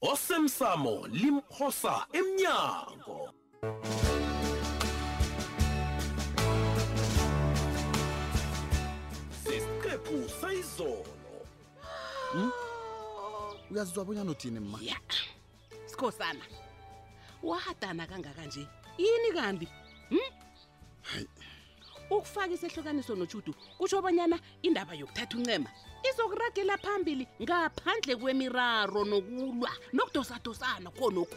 osemsamo limphosa emnyango sisiqephu sayizolo hmm? uyazizwa bonyana uthini ma ya sikhosana wadana kangaka nje yini kambi hmm? ukufaka isehlukaniso notshudu kutsho abanyana indaba yokuthatha uncema izokuragela phambili ngaphandle kwemiraro nokulwa nokudosadosana khonokhu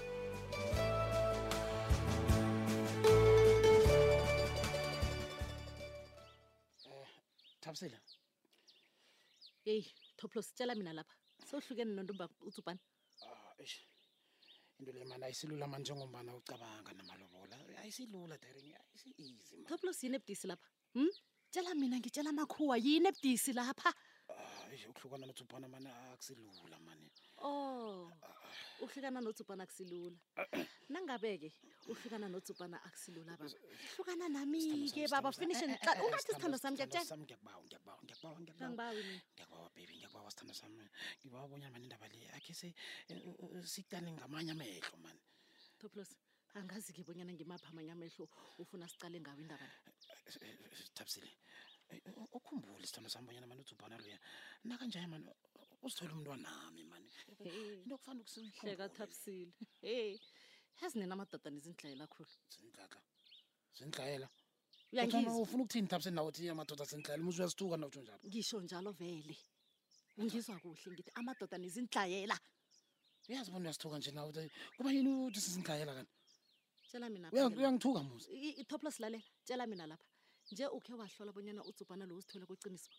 eh, thabisela eyi thoplo sitshela mina lapha sewuhlukene nontomba utsubhani ah eish into le mani ayisilula mani njengombana ucabanga namalobola ayisilula daring ayisi-easy mani toplos yini ebudisi lapha hm tshela mina ngitshela amakhuwa yini ebudisi lapha Ah, eish ukuhlukana notsubhana mani akusilula mani o uhlukana notsubhana kusilula nangabe-ke uhlukana notsubhana akusilula baba hlukana nami-ke baba finish and qala ungathi sithando sami ngiyakutshela sami ngiyakubawa ngiyakubawa ngiyakubawa ngiyakubawa kangibawi mina ngiyakubawa baby ngiyakubawa sithando sami ngibawa bonyana mani indaba le akhe si- eh, eh, siqale ngamanye amehlo mani toplos angazi-ke bonyana ngimaphi amanye amehlo ufuna siqale ngawo indaba le Eh, eh, thabisile eh, u- ukhumbule sithando sami bonyana mani udzubhana loya nakanjaya mani usithole umntwanami mani into okufanele ukusihleka thabisile hey yazi nina amadada nezindlayela khulu zindlaka zindlayela uyangizwa ufuna ukuthini thabiseni nawo thi amadoda zindlayela umuzi uyasithuka nawutsho njalo ngisho njalo vele ungizwa kuhle ngithi amadoda nezindlayela uyazi bona uyasithuka nje nawo kuba yini uthi sizindlayela kanti tshela mina Uya- phela. uyangithuka musa I- i- toplos lalela tshela mina lapha nje ukhe wahlola bonyana utsubhana lo usithwele kweqiniso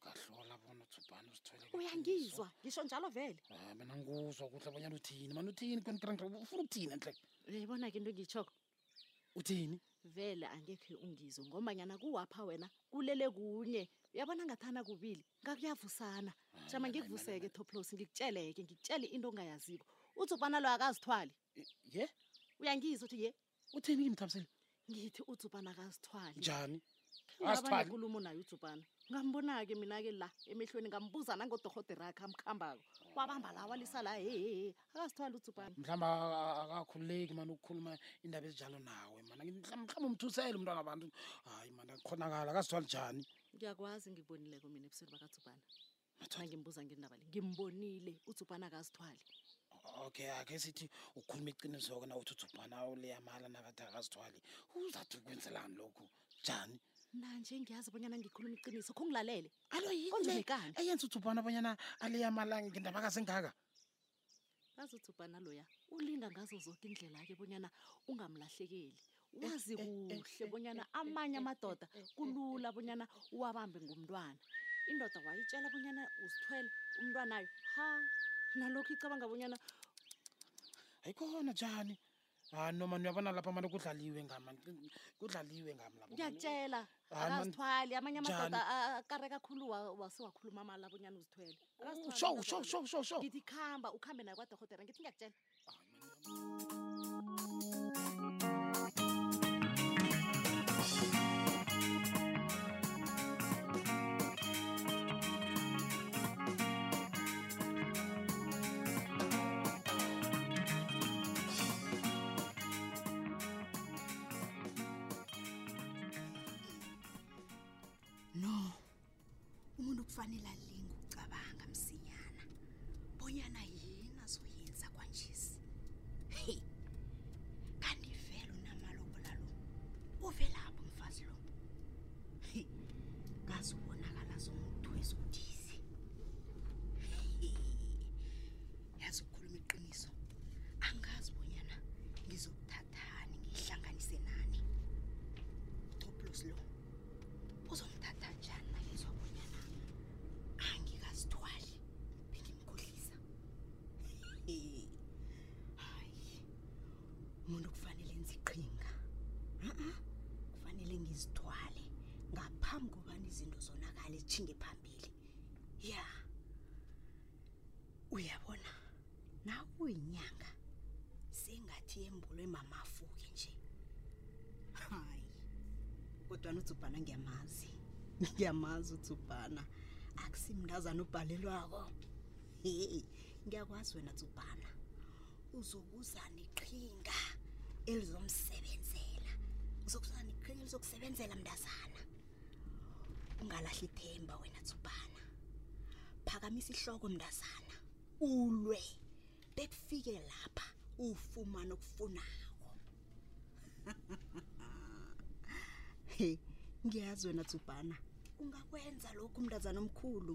ngahlola bona utsubhani usithwele uyangizwa ngisho njalo vele Ah, mina ngikuzwa kuhle abanyana uthini mani uthini kwenkrangre ufuna ukuthini entle uyayibona-ke into engiyitshoko uthini vele angekhe ungizwe ngombanyana kuwapha wena kulele kunye uyabona ngathana kubili ngakuyavusana shama ngikuvuseke toplos ngikutshele-ke ngikutshele into ongayaziko utsubhana loyo akazithwali ye uyangizwa uthi ye uthini kimi thabisile ngithi udzubhana akazithwali njani asithwali nkulumo naye udzubhana ngambona-ke mina-ke la emehlweni ngambuza nangodorhodera akhe amkhambako wabamba la walisa la hehe akazithwali udzubhana mhlawumbe akakhululeki mani ukukhuluma indaba ezinjalo nawe mana mhlawumbe umthusele umntwana abantu hayi mana kukhonakala akazithwali njani ngiyakwazi ngikubonileko mina ebusweni bakadzubhana Mathole. nangimbuza ngendaba le ngimbonile udzubhana akazithwali okay ake sithi ukhuluma iqiniso-ke na uthi uthubhana uleyamala nakathi akazithwali uzathi ukwenzelani lokhu njani nanje ngiyazi bonyana ngikhuluma iqiniso kho ngilalele alo Konje yini nekani? eyenza uthubhana abanyana aleyamala ngendaba kazi engaka kazi udzubhana loya ulinga ngazo zoke indlela-ke bonyana ungamlahlekeli wazi kuhle bonyana amanye amadoda kulula bonyana uwabambe ngomntwana indoda wayitshela bonyana uzithwele umntwanayo ha nalokho icabanga bonyana ayikhona njani hayi no mani uyabona lapha mani kudlaliwe ngam mani kudlaliwe ngam lapho mani. ngiyakutshela Hayi, man. akazithwali amanye Njani? amadoda a- akare kakhulu wa- wasuwakhuluma amala abonyana uzithwele Akazithwali sho amadoda sho amala. sho sho sho ngithi khamba ukhambe naye kwadorhotera ngithi ngiyakutshela no umuntu kufanele alinga ucabanga msinyana bonyana yini azoyenza kwanjesi heyi kanti vele unamalobola lo uvelapho mfazi lo kazibonakala zomuntu wesuthizi yazi ukukhuluma iqiniso angazi bonyana ngizokuthathani ngihlanganise nani utoplos lo uzomthatha njani nayizwa bonyana angikazithwali bengimkhohlisa umuntu kufanele enze iqhinga kufanele ngizithwale ngaphambi kobani izinto zonakala itshinge phambili ya uyabona nakuyinyanga sengathi yembulwe mamafuke nje hayi kodwana udzubhana ngiyamazi ngiyamazi udzubhana akusimndazana ubhalelwako heyi ngiyakwazi wena dzubhana uzokuzana iqhinga elizomsebenzela uzokuzana iqhinga elizokusebenzela mndazana ungalahli ithemba wena tsubhana phakamisa ihloko mndazana ulwe bekufike lapha ufumana okufunako he ngiyazi wena tsubhana ungakwenza lokhu mndazana omkhulu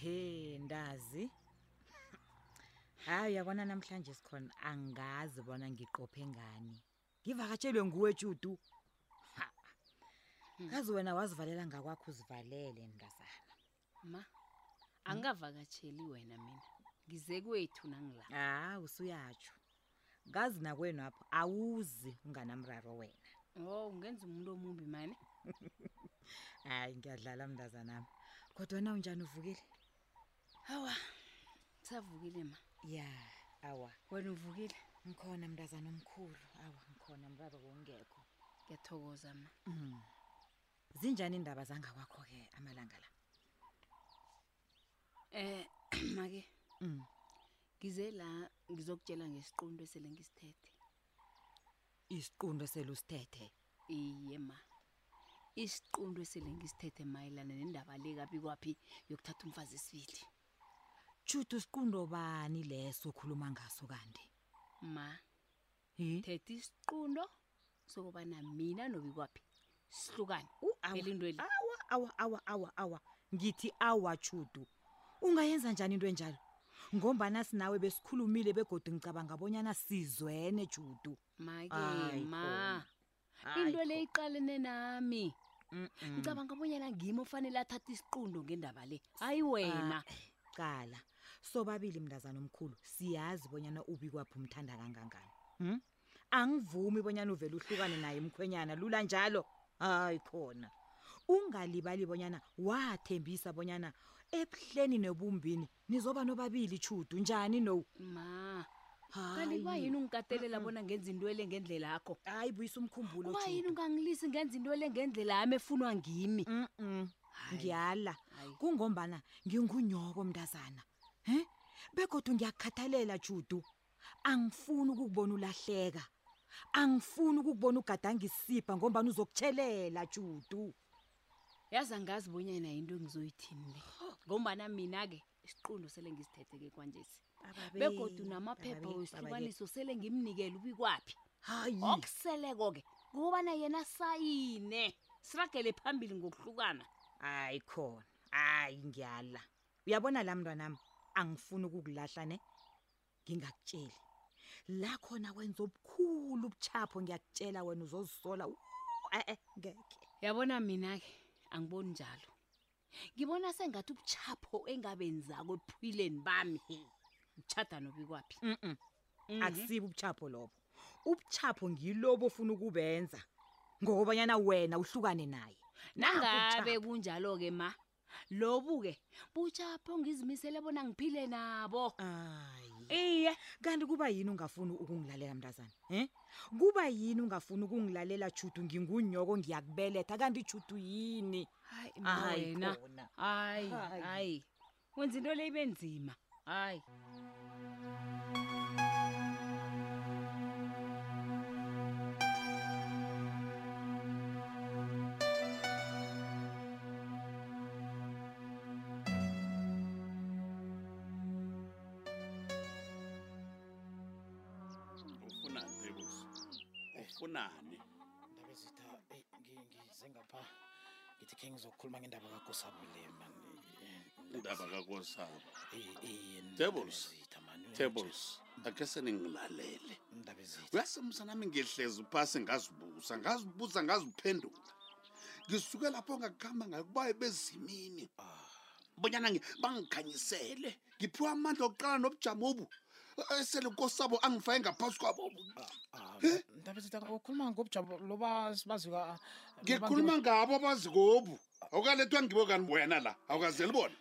he ndazi hayi uyabona namhlanje sikhona angazi bona ngiqophe ngani ngivakatshelwe nguwe tshudu Ha. kazi wena wazivalela ngakwakho uzivalele mntazana ma angavakatsheli wena mina ngize kwethu nangila ha usuyatsho ngazi nakwenu apho awuzi unganamraro wena o ungenza umuntu omumbi mane hayi ngiyadlala mntazanami kodwa na unjani uvukile hawa savukile ma ya awa wena uvukile ngikhona mntazana omkhulu awa ngikhona mraro wongekho ngiyathokoza ma zinjani indaba zangakwakho ke amalanga la eh make mm. ngize la ngizokutshela ngesiqunto esele ngisithethe isiqunto esele usithethe iye ma isiqunto esele ngisithethe mayelana nendaba le kabi kwaphi yokuthatha umfazi esibili judu siqundo bani leso okhuluma ngaso kanti ma Hi. thetha isiqundo sokubana mina nobikwaphi sihlukane awa. elintweli awa awa awa awa awa ngithi awa tshudu ungayenza njani into enjalo ngombana sinawe besikhulumile begodu ngicabanga bonyana sizwene tshudu make Hayi, ma into le iqalene nami ngicabanga abonyana ngimi ofanele athatha isiqundo ngendaba le hayi wena ah, qala sobabili mntazana omkhulu siyazi bonyana ubikwaphi umthanda kangangani hmm? angivumi bonyana uvele uhlukane naye mkhwenyana lula njalo hayi khona ungalibali bonyana wathembisa bonyana ebuhleni nobumbini nizoba nobabili tshudu njani no ma kanti kuba yini ungikatelela bona ngenza into ele ngendlela yakho hayi buyisa umkhumbulo kuba yini ungangilisi ngenza into ele ngendlela yami efunwa ngimi Mm-mm. ngiyala Hayi. kungombana ngingunyoko mntazana he begodwa ngiyakukhathalela judu angifuni ukukubona ulahleka angifuni ukukubona ugadanga isibha ngombana uzokutshelela judu yazi angazi bonyana yinto engizoyithini le ngombana mina-ke isiqundu sele ngisithetheke kwanjesi begodu namaphepha wesihlukaniso sele ngimnikele ubikwaphi hayi okuseleko-ke ngokubana yena sayine siragele phambili ngokuhlukana hayi khona hayi ngiyala uyabona la mntwanami angifuni ukukulahla ne ngingakutsheli la khona wenza obukhulu ubuchapho ngiyakutshela wena uzozisola e-e ngeke yabona mina-ke angiboni njalo ngibona sengathi ubuchapho engabenzako ebuphileni bami uchada nobikwaphi mm -mm. Mhm. akusibo ubuchapho lobo ubuchapho ngilobo ofuna ukubenza ngokobanyana wena uhlukane naye nangabe kunjalo-ke ma lobu-ke butshapho ngizimisele bona ngiphile nabo hayi iye kanti kuba yini ungafuni ukungilalela mntazana um kuba yini ungafuni ukungilalela judu ngingunyoko ngiyakubeletha kanti judu yini hayi Hayi wena khona. hayi Hayi. hayi wenza into le ibe nzima Ay. ufuna ntebuzo ufunani ndaba ezitha eyi ngi- ngize ngapha ngithi khe ngizokhuluma ngendaba kagosabulema indaba kakosabo tables tables ake seningilalele uyasimisa nami ngihlezi phasi ngazibuza ngazibuza ngaziphendula ngisuke lapho ngakuhamba ngakubaye bezimini ah. bonyana bangikhanyisele ngiphiwa amandla okuqala nobujamo obu esele kosabo angifaye ngaphasi kwabo ah, ah, eh? ntabezitaukhuluma ngobujamo loba sibazika ngikhuluma ngabo abazikobu awukalethwa ngibo kani wena la awukazeli bona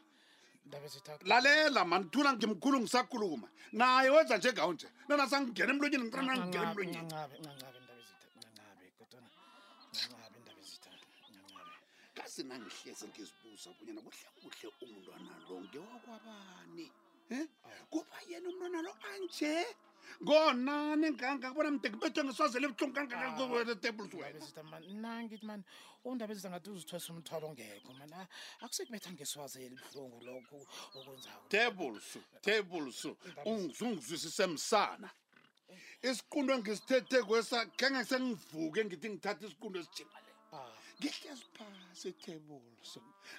lalela mani thula ngimkhulu ngisakhuluma naye wenza njengawo nje nana sangingena emlonyeni ngiqana ngingena emlonyeni kazi nangihlezi ngizibuza kunyana kuhle kuhle umntwana lo ngewakwabani Eh? kuba yena umntwana lo anje ngonani nganga kubona mde kubethwe ngisazele ebuhlungu kangakaltebulus ah. wena sista mani nangithi mani undaba ezisa ngathi uzithwesa umthwalo ngekho mani ah, akusekubetha ngeswaze elibuhlungu lokhu okwenzako tebulsu tebulsu ungizungizwisise msana isiqundo engisithethe kwesa khenge sengivuke ngithi ngithatha isiqundo esijimale ah. ngihlezi phasi etables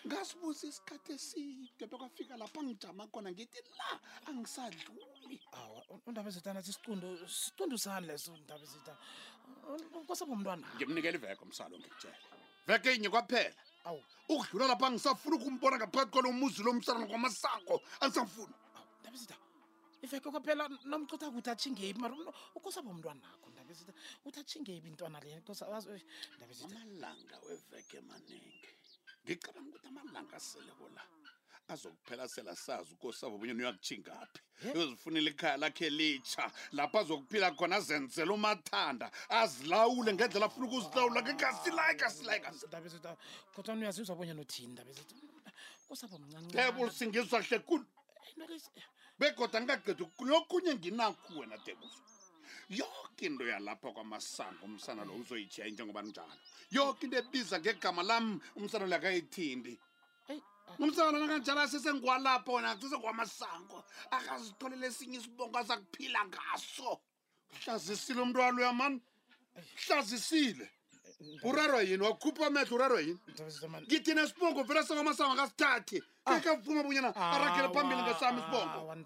ngasibuza isikhathi eside bekwafika lapha ngijama khona ngithi la angisadluli awa undaba ezetana thi isiqundo siqundo sani leso ndaba ezetana nkosabo mntwana ngimnikela iveko msalo ngikutshela veke inye kwaphela awu ukudlula lapha angisafuni ukumbona ngaphakathi kwalo muzi lo msalo ngwamasango angisafuni awu ndaba ezetana iveke kwaphela nomntu uthi akuthi atshingephi mara umno- ukosabo mntwanakho ndaba ezithi uthi atshingephi intwana le kosawazi ndaba ezithi amalanga weveke maningi ngicabanga ukuthi amalanga aseleko la azokuphela sela sazi ukosabo bunyana uyakuthingaphi uyozifunela ikhaya lakhe litsha lapho azokuphila khona azenzela umathanda azilawule ngendlela afuna ukuzilawula ngekasilayi kasilayi kasilayi ndaba ezithi kodwa uyazizwa bonyana uthini ndaba ezithi kosabo mncanci tebulsingiswa hlekulu begoda ngingaqeda nokunye nginakhu wena debuzo yoke into yalapha kwamasango umsana lo uzoyitshentshe ngoba njalo yoke into ebiza ngegama lam umsana lo akayithindi umsana lona kanjalo asesengiwalapha wena akusesengwamasango akazitholele esinye isibongo azakuphila ngaso uhlazisile umntwana uyamani uhlazisile urarwa yini wakukhupha amehlo urarwa yini ngithina sibongo vela sakamasama kasithathi ah. kekavuma bunyana ah, aragele phambili ngesami isibongo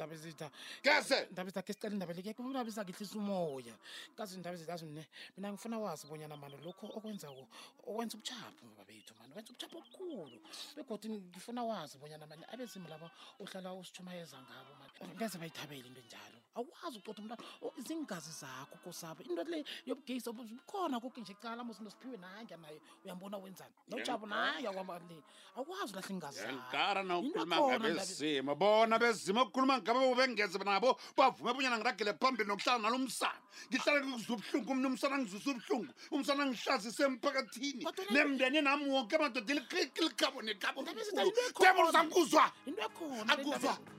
kese ndabezitha ke sicela indaba leke kunabisa ngihlisa umoya kazi ndabezitha azi mne mina ngifuna wazi bonyana mani lokho okwenzako okwenza ubuchapho babethu mani wenza ubuchapho obukhulu begodi ngifuna wazi bonyana mani abezimu laba uhlala usitshumayeza ngabo mani ngeze bayithabele into enjalo awazi ucotha umntana Oh, ziingazi zakho kosabo into le yobugeyisa bukhona koke nje cala mos nosiphiwe nanja naye uyambona wenzani nojabo naye akwamba le awazi ulahle iingazi zakho. ngara na Into ukhuluma akhona ngabe ndaba- zima bona bezima ukukhuluma ngabe bobengeze nabo bavume bonyana ngiragele phambili nokuhlala nalo msana ngihlala ngikuza ubuhlungu umna umsana ngizuza ubuhlungu umsana ngihlazise emphakathini Kodwa le- nemndeni nami wonke amadoda elikhabo nekabo Ndaba ezintathu into ekhona. tebolo sangikuzwa into ekhona le ndaba Akuzwa. ezintathu.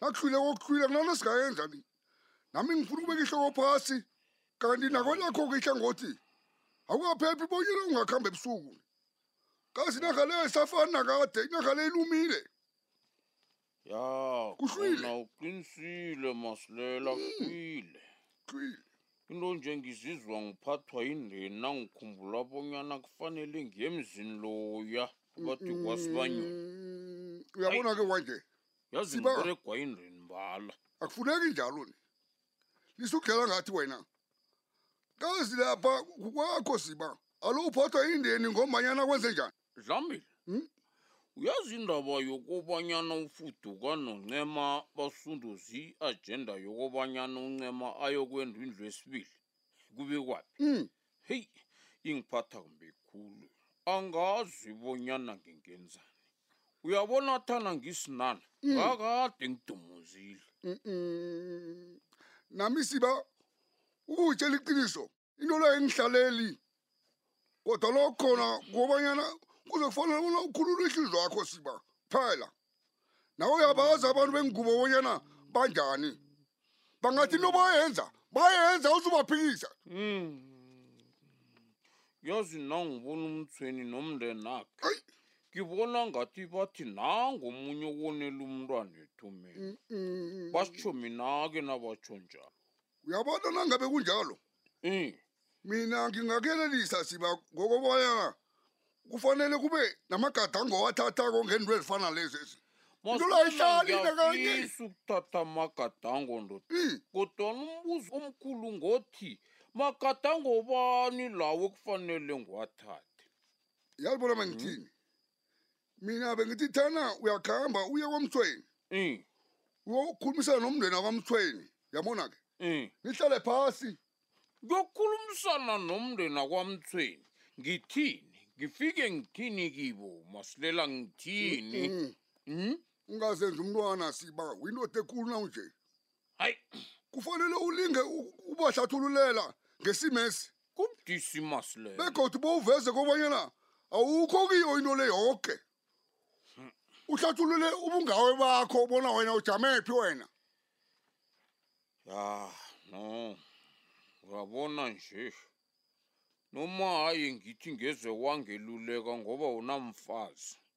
nakuhlule kokuhlule kunani esingayenza ni nami ngifuna ukubeka ihloko phasi kanti nakwelakho-ke ihlangothi akukaphephi bonyela ungakuhamba ebusuku kazi inarha le isafani nakade inarha le ilumile ya Kuhlwile. khona uqinisile masilela kuhlwile Hlwile. into nje ngizizwa ngiphathwa yindina ngikhumbula bonyana kufanele ngiyemzini loya bathi kwasibanye Mm, uyabona ke wanje yazi Siba- ngiberegwa yindini mbala akufuneki njalo ni lisudlela ngathi wena kazi lapha kukwakho siba alo uphathwa yindeni ngombanyana kwenze njani dlamini hmm? uyazi indaba yokobanyana ufuduka noncema basunduzi i-ajenda yokobanyana uncema ayokwenda indlu esibili kube kwaphi hmm. heyi ingiphatha kumbi khulu angazi bonyana ngingenzani uyabona thana ngisinana mm. ngakade ngidumuzile nami siba ubutshela iqiniso into leyo ingihlaleli kodwa lokho khona ngobanyana kuzokufanele bona ukhulula ihliziyo yakho siba phela nawe uyabazi abantu bengubo bonyana banjani bangathi into bayenza bayenza uzubaphikisa hmm. yazi nangibona umthweni nomndenakhe ngibona ngathi bathi nangomunye okonela umntwana ethumeni basitsho mina-ke nabatsho njalo uyabona nangabe kunjalo Mm. mina ngingakuyelelisa siba ngokobayana kufanele kube namagadango owathathako ngento ezifana lezi ezi Into la ihlali into kanje. ngiyafisa ukuthatha amagadango ndoda Mm. kodwana umbuzo omkhulu ngothi magadango bani lawo ekufanele ngiwathathe yalibona mangithini mina bengithi thana uyakhamba uye kwamthweni Mm. uyokhulumisana nomndeni wakwamthweni yabona-ke Mm. nihlale phasi Ngiyokhulumisana nomndeni akwamthweni. Ngithini? Ngifike ngithini kibo? Masilela ngithini? Mm. Mm. ungazenzi umntwana siba windoda ekulu nawunje hayi kufanele ulinge u- ubahlathululela ngesimesi kubudisi imasi leyo begodu bowuveze kobanyana awukho kiyo into le yoke uhlathulule ubungawe bakho bona wena ujamephi wena ya no uyabona nje noma hayi ngithi ngeze wangeluleka ngoba unamfazi